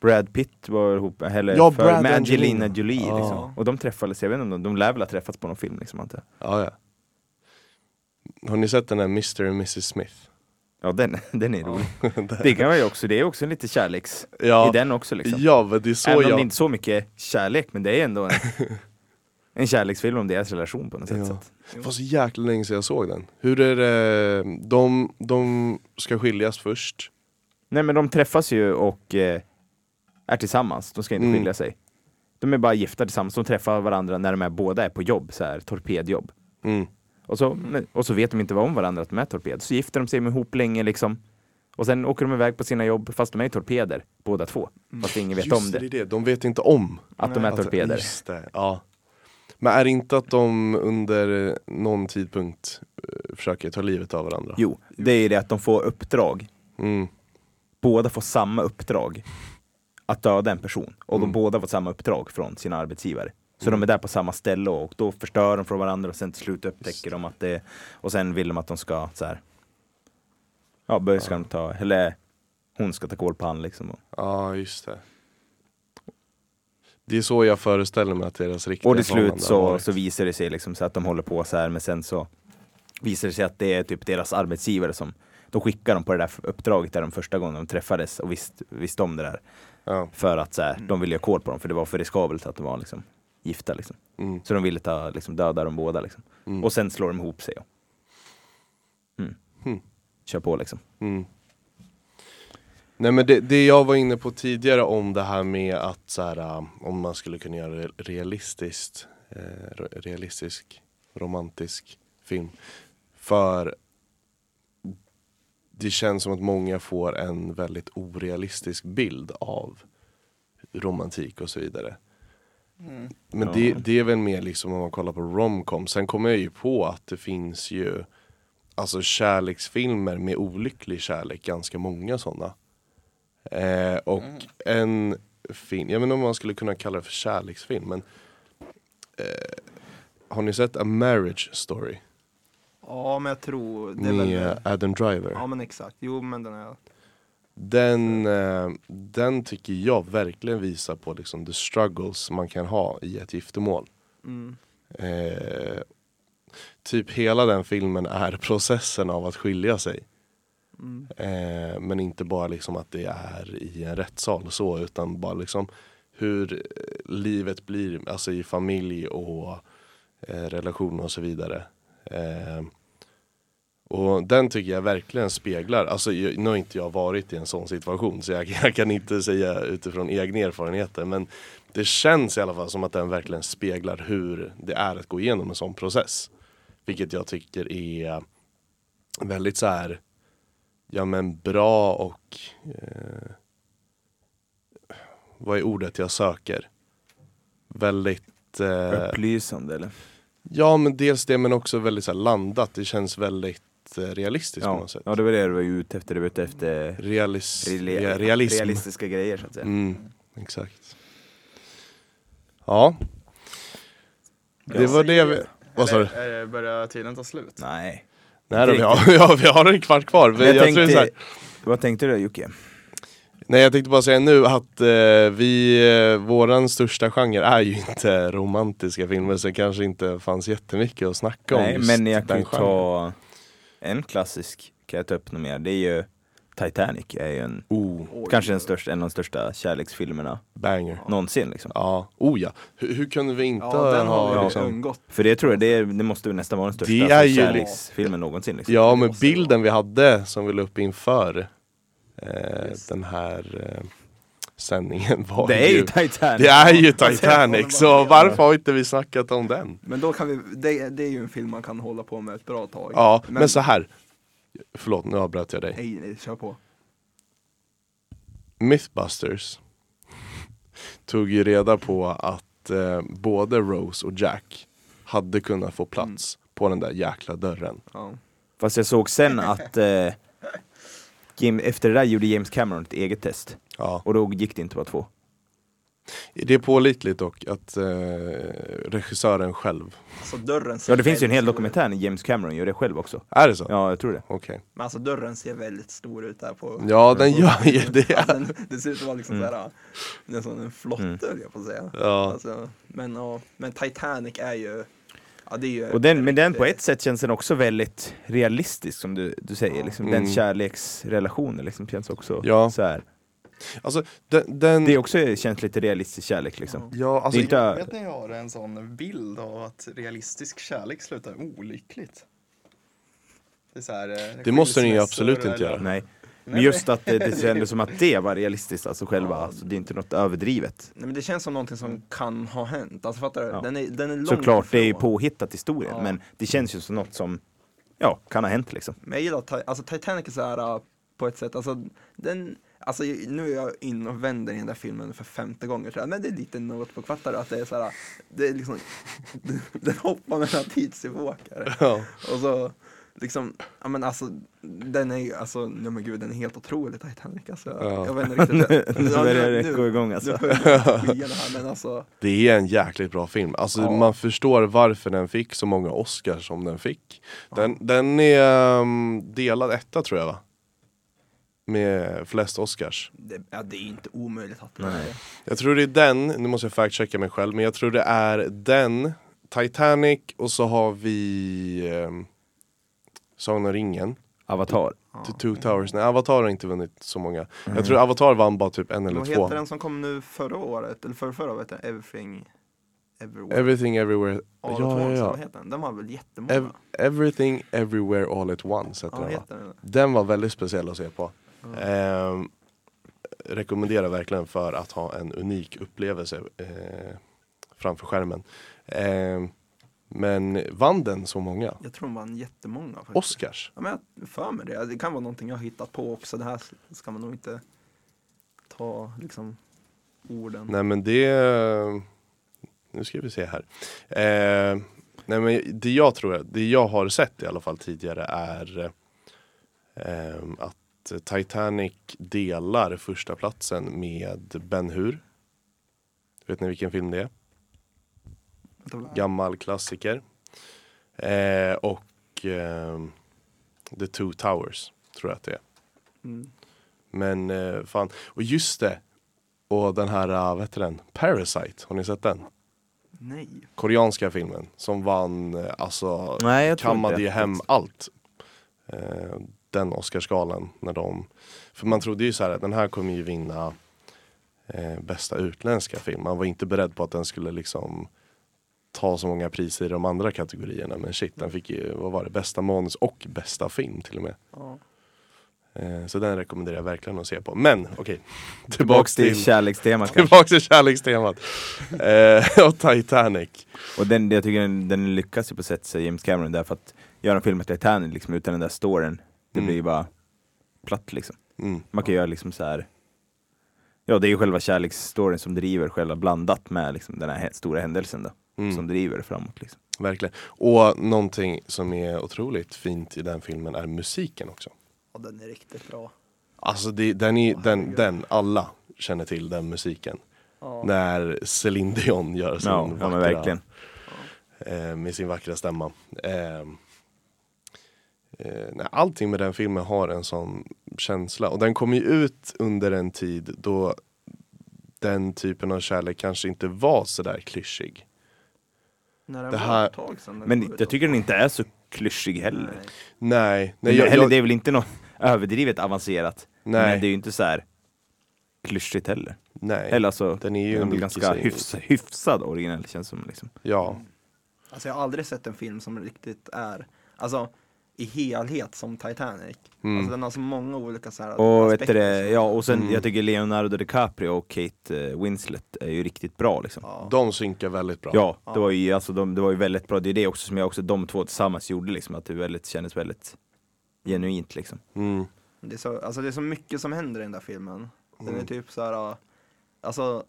Brad Pitt var ihop eller Ja, för, med Angelina. Angelina Jolie Ja. liksom. Och de träffades, jag vet inte om de, lär väl ha träffats på någon film liksom antar jag. Ja, ja. Har ni sett den här Mr och Mrs Smith? Ja den, (laughs) den är rolig. (laughs) det kan man ju också, det är också lite kärleks Ja, i den också liksom. ja men det är så Även om jag... det inte är så mycket kärlek, men det är ändå en, (laughs) en kärleksfilm om deras relation på något sätt. Ja. Det var så jäkla länge sedan jag såg den. Hur är det, de, de ska skiljas först. nej men de träffas ju och eh, är tillsammans, de ska inte Mm. skilja sig. De är bara gifta tillsammans, de träffar varandra när de är, båda är på jobb, så här, torpedjobb. Mm. Och så, och så vet de inte vad om varandra att de är torped. Så gifter de sig med ihop länge liksom. Och sen åker de iväg på sina jobb fast de är torpeder, båda två. Fast ingen vet Just om det, det, de vet inte om. att de är Alltså, torpeder. Just det, ja. Men är det inte att de under någon tidpunkt eh, försöker ta livet av varandra? Jo, det är det att de får uppdrag. Mm. Båda får samma uppdrag. Att döda en person. Och Mm. de båda får samma uppdrag från sina arbetsgivare. Så de är där på samma ställe och då förstör de från varandra och sen till slut upptäcker de att det Och sen vill de att de ska så här. Ja, börja ska de ta, eller hon ska ta koll på han liksom. Ja, just det. Det är så jag föreställer mig att deras riktiga och till slut så, så visar det sig liksom så att de håller på så här men sen så visar det sig att det är typ deras arbetsgivare som de skickar dem på det där uppdraget där de första gången de träffades och visst, visste om det där. Ja. För att så här, de ville göra koll på dem för det var för riskabelt att de var liksom gifta liksom. Mm. Så de ville ta, liksom, döda dem båda liksom. Mm. Och sen slår de ihop sig. Mm. Mm. Kör på liksom. Mm. Nej men det, det jag var inne på tidigare om det här med att så här, äh, om man skulle kunna göra re- realistiskt, eh, re- realistisk, romantisk film. För det känns som att många får en väldigt orealistisk bild av romantik och så vidare. Mm. Men det, det är väl mer liksom om man kollar på romcom. Sen kommer jag ju på att det finns ju Alltså kärleksfilmer med olycklig kärlek, ganska många sådana. Eh, och Mm. en film, jag inte om man skulle kunna kalla det för kärleksfilm men eh, Har ni sett A Marriage Story? Ja, men jag tror det är väl Med Adam Driver. Ja, men exakt. Jo, men den är... Den, eh, den tycker jag verkligen visar på liksom the struggles man kan ha i ett giftermål. Mm. Eh, typ hela den filmen är (laughs) processen av att skilja sig. Mm. Eh, men inte bara liksom att det är i en rättssal så utan bara liksom hur eh, livet blir alltså i familj och eh, relationer och så vidare. Eh, och den tycker jag verkligen speglar, alltså nu har inte jag varit i en sån situation så jag, (laughs) jag kan inte säga utifrån egna erfarenheter men det känns i alla fall som att den verkligen speglar hur det är att gå igenom en sån process. Vilket jag tycker är väldigt så här ja men bra och eh, vad är ordet jag söker? Väldigt eh, Upplysande eller? Ja men dels det men också väldigt så här, landat. Det känns väldigt eh, realistisk på Ja, något sätt. ja, det var det du var ute efter. Du var ute efter Realis, rela- rea- realism. realistiska grejer så att säga. Mm, exakt. Ja. Det var det vi... Vad sa du? Börjar tiden ta slut? Nej. Nej då, vi, har, (laughs) ja, vi har en kvart kvar. Men Jag jag tror tänkte, så här, vad tänkte du Jocke? nej jag tänkte bara säga nu att eh, vi, eh, våran största genre är ju inte romantiska filmer så det kanske inte fanns jättemycket att snacka om Nej, men jag kan ju genren. ta en klassisk, kan jag ta upp något mer. Det är ju Titanic, är ju en, Oh, kanske den största, en av de största kärleksfilmerna banger. någonsin liksom. Ja, oh ja. Hur, hur kunde vi inte Ja, den har ha liksom... undgått. För det tror jag, det, det måste nästan vara den största Det är alltså, ju- kärleksfilmen någonsin liksom. Ja, men bilden vi hade som vi la upp inför eh, Yes. den här eh, sändningen var Det är ju ju Titanic! Det är ju (laughs) Titanic, så varför har inte vi snackat om den? Men då kan vi, det, det är ju en film man kan hålla på med ett bra tag. Ja, men, så här. Förlåt, nu avbröt jag dig. Nej, nej, kör på. Mythbusters (laughs) tog ju reda på att eh, både Rose och Jack hade kunnat få plats på den där jäkla dörren. Ja. Fast jag såg sen att eh, Jim, efter det där gjorde James Cameron ett eget test. Ja. Och då gick det inte att vara två. Det är pålitligt dock att eh, regissören själv, Alltså dörren ser Ja det finns ju en hel stor dokumentär när James Cameron gör det själv också. är det så? Ja, jag tror det. Okej. Men alltså dörren ser väldigt stor ut där på Ja, den gör ju det. Alltså, (laughs) den, det ser ut att vara liksom Mm. såhär, nästan en flotte Mm. höll jag på att säga. Ja. Alltså, men, ja, men Titanic är ju, ja det är ju Och den, men den på ett sätt känns den också väldigt realistisk som du, du säger. Ja. Liksom, Mm. Den kärleksrelationen liksom känns också Ja. så här. Alltså, den... den Det är också känns lite realistisk kärlek liksom. ja, alltså, inte- Vet ni, jag har en sån bild av att realistisk kärlek slutar olyckligt. Det, är så här, eh, Det måste den ju absolut inte eller- göra. Nej. Men just att det, det kändes som att det var realistiskt, alltså själva, alltså, det är inte något överdrivet. Nej men det känns som någonting som kan ha hänt, alltså fattar du? Ja. Den är, den är långt Såklart, det är ju ifrån. påhittat historien, Ja. men det känns ju som något som, ja, kan ha hänt liksom. Men jag gillar alltså Titanic är så här uh, på ett sätt, alltså den, alltså nu är jag in och vänder i den där filmen för femte gången tror jag, men det är lite något på kvartar att det är så här, det är liksom, (laughs) den hoppar mellan tidsepoker. ja. Och så liksom, ja men alltså den är ju, alltså, nej men gud den är helt otrolig Titanic alltså. Ja. Jag vet inte riktigt. (laughs) Nu Ja, börjar det gå igång alltså. Nu här men alltså, Det är en jäkligt bra film. Alltså Ja. man förstår varför den fick så många Oscars som den fick. Den, den är um, delad etta tror jag va? Med flest Oscars. det, ja, det är inte omöjligt att den är Nej. det. Jag tror det är den, nu måste jag fact-checka mig själv, men jag tror det är den, Titanic och så har vi um, Sagan om ringen. Avatar. The Two Towers. Nej, Avatar har inte vunnit så många. Jag tror Avatar vann bara typ en eller Vad två. heter den som kom nu förra året, eller förra, förra året, Everything Everywhere Everything Everywhere. All at Ja, once, ja, ja. vad den? Den var väl jättemånga? Ev- Everything Everywhere All at Once heter ja, den va? heter den. Den var väldigt speciell att se på. Ehm, rekommenderar verkligen för att ha en unik upplevelse eh, framför skärmen. Ehm, men vann den så många? Jag tror de vann jättemånga faktiskt. Oscars? Ja, men jag för mig det. Det kan vara någonting jag har hittat på också. Det här ska man nog inte ta liksom orden. Nej men det... Nu ska vi se här. Ehm, nej men det jag tror, det jag har sett i alla fall tidigare är ehm, att Titanic delar första platsen med Ben Hur. Vet ni vilken film det är? Gammal klassiker. Eh, och ehm, The Two Towers tror jag att det är. Mm. Men eh, fan, och just det. Och den här, uh, vad heter den? Parasite, har ni sett den? Nej. Koreanska filmen som vann, eh, alltså Nej, kammade ju hem allt. Den Oscarsgalan när de, för man trodde ju så här att den här kommer ju vinna eh, bästa utländska film. Man var inte beredd på att den skulle liksom ta så många priser i de andra kategorierna. Men shit, den fick ju, vad var det, bästa manus och bästa film till och med. Ja. Eh, så den rekommenderar jag verkligen att se på. Men okej, (laughs) Tillbaks tillbaks till till, kärlekstemat (laughs) tillbaks till kärlekstemat. Eh, (laughs) och Titanic. Och den, jag tycker den, den lyckas ju på sätt sig James Cameron därför att göra en film med Titanic liksom, utan den där storyn, det Mm. blir bara platt liksom. Mm. Man kan göra liksom så här. Ja, det är ju själva kärleksstoryn som driver själva blandat med liksom den här hä- stora händelsen då, Mm. som driver framåt liksom. Verkligen. Och någonting som är otroligt fint i den filmen är musiken också. Ja, den är riktigt bra. Alltså det, den, är, Åh, den, den, alla känner till den musiken. Ja. När Celine Dion gör sin Ja, ja men vackra, verkligen. eh, med sin vackra stämma. Eh, nej, allting med den filmen har en sån känsla och den kom ju ut under en tid då den typen av kärlek kanske inte var sådär klyschig. När den Det var här- ett tag sedan den Men jag tycker den inte är så klyschig heller. Nej. Nej, nej, jag, heller, jag, det är väl inte något överdrivet avancerat. nej, Men det är ju inte så här klyschigt heller. nej. Eller alltså, den är ju den är ganska hyfs, hyfsad originell känns som liksom. Ja, Alltså jag har aldrig sett en film som riktigt är, alltså i helhet som Titanic. Mm. Alltså den har så många olika så här Och vet du aspekter det, ja och sen Mm. jag tycker Leonardo DiCaprio och Kate eh, Winslet är ju riktigt bra liksom. Ja. de synkar väldigt bra. Ja, det Ja. var ju alltså de, det var ju väldigt bra. Det är det också som jag också de två tillsammans gjorde liksom, att det väldigt, kändes väldigt genuint liksom. Mm. Det är, så, alltså det är så mycket som händer i den där filmen. Den är Mm. typ så här, alltså,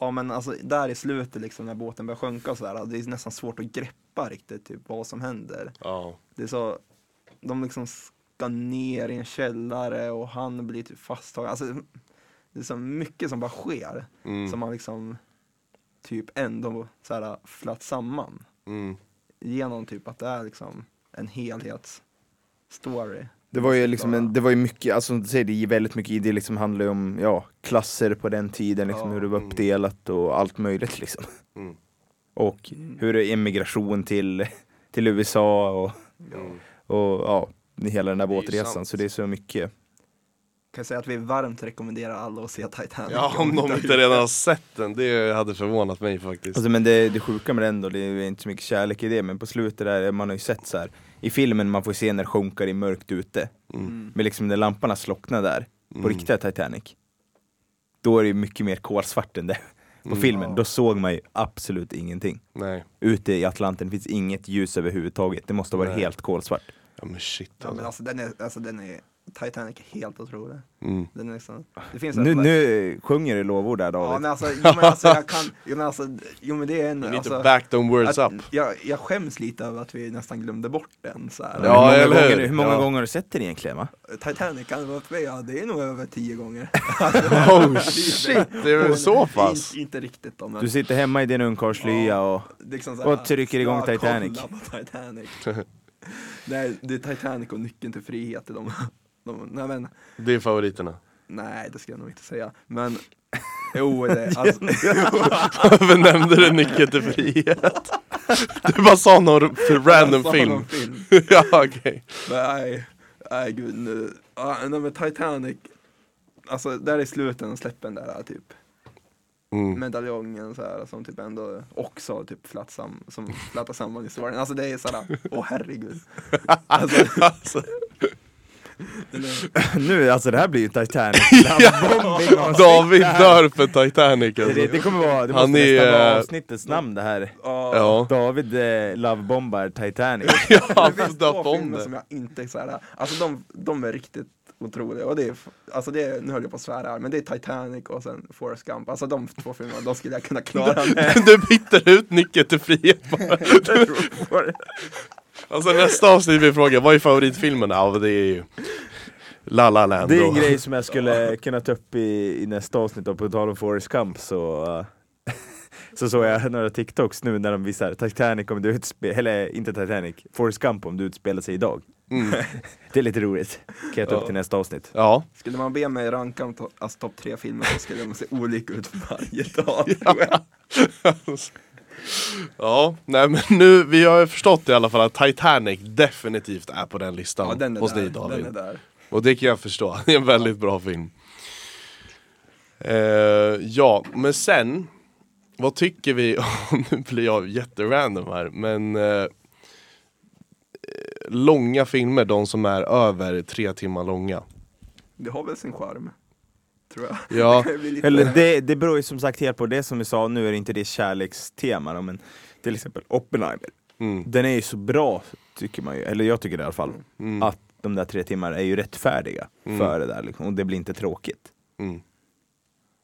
ja men alltså där i slutet liksom när båten börjar sjunka och sådär, det är nästan svårt att greppa riktigt typ vad som händer. Ja. Det är så, de liksom ska ner i en källare och han blir typ fasttagen. Alltså, det är så mycket som bara sker Mm. som man liksom typ ändå så här flatt samman Mm. genom typ att det är liksom en helhetsstory. Det var ju liksom en, det var ju mycket, alltså som du säger, det är väldigt mycket det liksom handlar ju om, ja, klasser på den tiden, liksom Ja, hur det var mm. uppdelat och allt möjligt liksom. Mm. Och hur är emigration till, till USA och, Mm. och ja, hela den där båtresan. Så det är så mycket. Kan jag säga att vi varmt rekommenderar alla att se Titanic. Ja, om de inte redan har sett den, det hade förvånat mig faktiskt. Alltså, men det, det sjuka med den då, det är inte så mycket kärlek i det, men på slutet där, man har ju sett så här i filmen man får se när det sjunker i mörkt ute, Mm. men liksom när lamporna slocknar där, på Mm. riktiga Titanic, då är det mycket mer kolsvart än det. På Mm. filmen, Ja. då såg man ju absolut ingenting. Nej, Ute i Atlanten finns inget ljus överhuvudtaget, det måste vara Nej. helt kolsvart. ja men shit Ja, men alltså. alltså den är, alltså den är, Titanic är helt otrolig. Mm. Den är liksom, det finns Nu, nu sjunger du lovord där Ja David. men alltså, jo, men alltså jag kan, jo men alltså, jo men det är en, You alltså, back them words att, up. jag, jag skäms lite över att vi nästan glömde bort den så här. hur Ja, många, hur? gånger, hur många Ja. gånger har du sett den egentligen va? Titanic kan vara uppe, ja det är nog över tio gånger. (laughs) Oh shit, det är väl så pass? Inte, inte riktigt då men. Du sitter hemma i din ungkarlslya och liksom och trycker igång ja, Titanic. Titanic. (laughs) nej, det är Titanic och nyckeln till frihet. De, de, nej men, Det är favoriterna. nej det ska jag nog inte säga. Men, (laughs) jo det, (laughs) alltså, (laughs) Varför nämnde du Nyckeln till frihet? Du bara sa någon för random sa film. någon film. ja okej. Nej, nej gud nu. Ja, nej men Titanic, alltså där i slutet släpper den där typ Mm. medaljongen så här som typ ändå också typ flatt sam, som flätar samman historien. Alltså det är såhär, åh herregud. Alltså, Alltså, nu, alltså det här blir ju Titanic. (laughs) (laughs) David dör för Titanic Det, alltså. det, det kommer vara, det Han måste nästan är, vara avsnittets namn det här. ja. Ja, David eh, lovebombar Titanic. (laughs) ja det finns två filmer som jag inte så här, alltså de, de är riktigt otroliga och det är, alltså det är, nu höll jag på att svära här, men det är Titanic och sen Forrest Gump, alltså de två filmerna, de skulle jag kunna klara med. Du byter ut Nyckeln till frihet bara. Alltså nästa avsnitt blir frågan, vad är favoritfilmen? Ja det är ju La La Land Det är en och- grej som jag skulle kunna ta upp i, i nästa avsnitt då, på tal om Forrest Gump så eh, (laughs) Så såg jag några TikToks nu när de visar Titanic om du utspelar, eller inte Titanic, Forrest Gump om du utspelar sig idag Mm. (laughs) Det är lite roligt, kan jag ta upp Ja. till nästa avsnitt Ja, Skulle man be mig ranka de to- alltså, topp tre filmer så skulle de se olika ut varje dag (laughs) jag. Ja, nej men nu, vi har ju förstått i alla fall att Titanic definitivt är på den listan Ja, den är hos där, dig David. den är där. Och det kan jag förstå, det är en väldigt bra film. Eh, ja, men sen, vad tycker vi, (laughs) nu blir jag jätterandom här, men eh, långa filmer, de som är över tre timmar långa. Det har väl sin charm, tror jag. Ja, (laughs) Det Eller det, det beror ju som sagt helt på. Det som vi sa, nu är det inte det kärlekstema då, men till exempel Oppenheimer. Mm, Den är ju så bra, tycker man ju, eller jag tycker det i alla fall, mm, att de där tre timmarna är ju rättfärdiga Mm. för det där liksom, och det blir inte tråkigt. mm,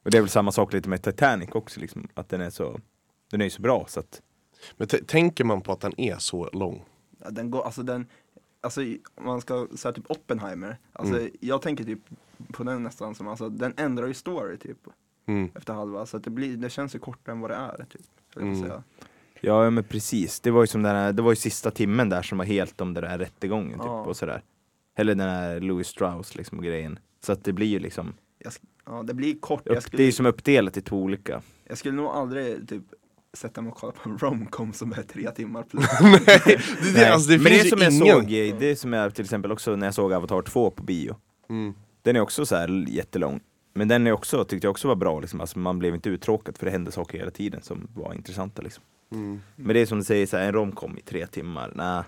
Och det är väl samma sak lite med Titanic också, liksom, att den är så, den är ju så bra så att Men tänker man på att den är så lång? Ja, den går, alltså den, alltså om man ska säga typ Oppenheimer, alltså jag tänker typ på den nästan som, alltså den ändrar ju story typ Mm. efter halva, så att det blir, det känns ju kortare än vad det är typ. skulle Mm. säga. Ja, men precis. Det var ju som den här, det var ju sista timmen där som var helt om den där rättegången typ Ja. och sådär. Eller den här Louis Strauss liksom grejen. Så att det blir ju liksom, ja, det blir kort, jag upp, det är skulle, ju som uppdelat i två olika. jag skulle nog aldrig typ sätta mig och kolla på en romcom som är tre timmar plus. (laughs) Det, det, Nej, alltså, det men det som jag ingen... såg, i- det som jag till exempel också när jag såg Avatar 2 på bio. Mm. Den är också så här jättelång. Men den är också, tyckte jag också var bra liksom. alltså, man blev inte uttråkad för det hände saker hela tiden som var intressanta liksom. Mm. Men det är som du säger, så här, en romcom i tre timmar, nej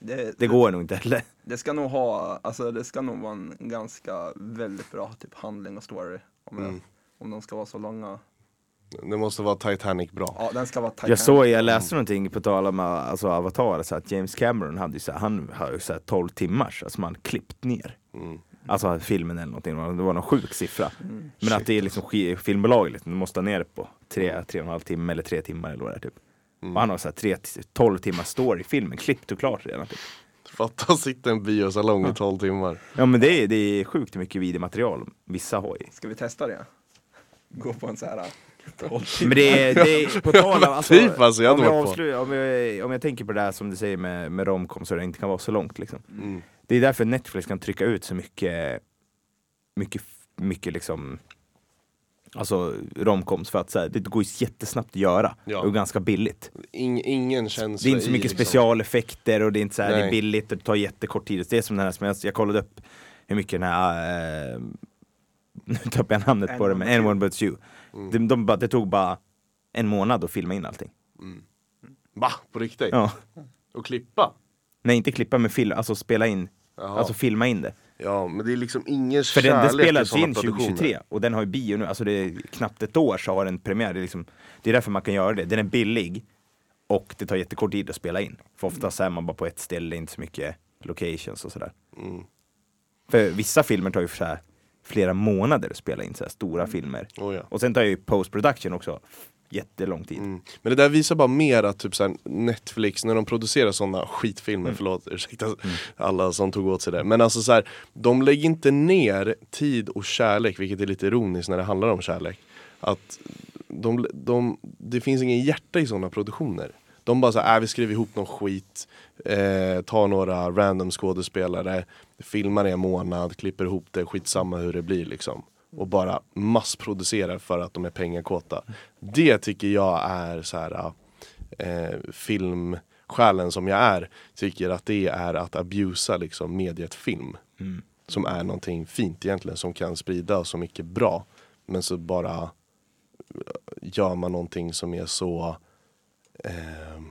Det, det går nog inte heller. (laughs) Det ska nog ha, alltså det ska nog vara en ganska väldigt bra typ handling och story. Om, jag, Mm. om de ska vara så långa. Det måste vara Titanic bra. Ja, den ska vara Jag såg, jag läste någonting på tal om alltså, Avatar, så att James Cameron hade ju så här, han har ju så här 12 timmars, alltså man klippt ner. Mm. Alltså filmen eller någonting, det var någon sjuk siffra. Mm. Men att det är liksom sk- filmbolag, liksom, de måste ha ner det på tre, tre och en halv timme eller tre timmar eller vad det är typ. Mm. Och han har så här tre, 12 timmar story i filmen, klippt och klart redan. Typ. Fatta att sitta i en biosalong i 12 timmar. Ja men det är, det är sjukt mycket videomaterial vissa har ju. Ska vi testa det? Gå på en så här Men det är, det på tal om, alltså, Typ, alltså, jag om, jag avslutar, om, jag, om jag tänker på det här som du säger med, med romcom så det inte kan vara så långt liksom. Mm. Det är därför Netflix kan trycka ut så mycket, mycket, mycket liksom Alltså romcoms för att så här, det går ju jättesnabbt att göra Ja. och ganska billigt. Ing, ingen känsla Det är inte så i, mycket liksom. specialeffekter och det är inte så här, det är billigt och det tar jättekort tid. Det är som den här som jag, jag kollade upp hur mycket den här, eh, (laughs) nu tappar jag namnet på det, men Anyone But You. Mm. De, de, bara- det tog bara en månad att filma in allting. Va? På riktigt? Ja. Och klippa? Nej inte klippa med film, alltså spela in, Jaha. alltså filma in det. Ja, men det är liksom ingen För den, den kärlek i spelades in produktioner. 2023 och den har ju bio nu, alltså det är knappt ett år så har den premiär. Det är, liksom, det är därför man kan göra det. Den är billig och det tar jättekort tid att spela in. För oftast är man bara på ett ställe, inte så mycket locations och sådär. Mm. För vissa filmer tar ju så här flera månader att spela in så här stora filmer. Oh, ja. Och sen tar ju post production också jättelång tid. Mm. Men det där visar bara mer att typ såhär, Netflix, när de producerar sådana skitfilmer, Mm. förlåt, ursäkta alla som tog åt sig det. Men alltså så här, de lägger inte ner tid och kärlek, vilket är lite ironiskt när det handlar om kärlek. Att de, de, det finns ingen hjärta i sådana produktioner. De bara såhär, äh, vi skriver ihop någon skit, eh, tar några random skådespelare, filmar i en månad, klipper ihop det, skitsamma hur det blir liksom. Och bara massproducerar för att de är pengakåta. Det tycker jag är så här eh, filmsjälen som jag är, tycker att det är att abusa liksom mediet film. Mm. Som är någonting fint egentligen, som kan sprida så mycket bra. Men så bara eh, gör man någonting som är så eh,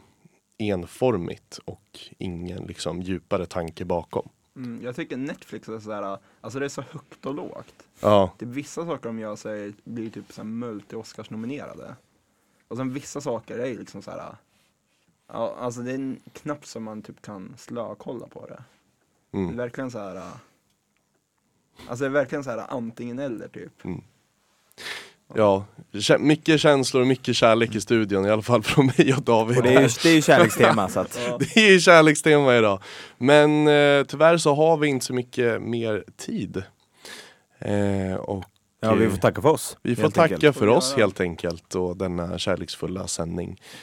enformigt och ingen liksom djupare tanke bakom. Mm, jag tycker Netflix är sådär, alltså det är så högt och lågt. Ja, Typ vissa saker de gör är, blir typ så multi-Oscars-nominerade. Och sen vissa saker är liksom så här. Ja, alltså det är knappt som man typ kan slökolla på det. Det är mm. verkligen så här. äh, Alltså det är verkligen så här antingen eller typ. Ja. Mycket känslor och mycket kärlek i studion, i alla fall från mig och David. Och det är ju, det är ju kärlekstema så att (laughs) Det är ju kärlekstema idag. Men eh, tyvärr så har vi inte så mycket mer tid. Eh, och ja, vi får tacka för oss. vi får tacka enkelt. för oss helt enkelt och denna kärleksfulla sändning.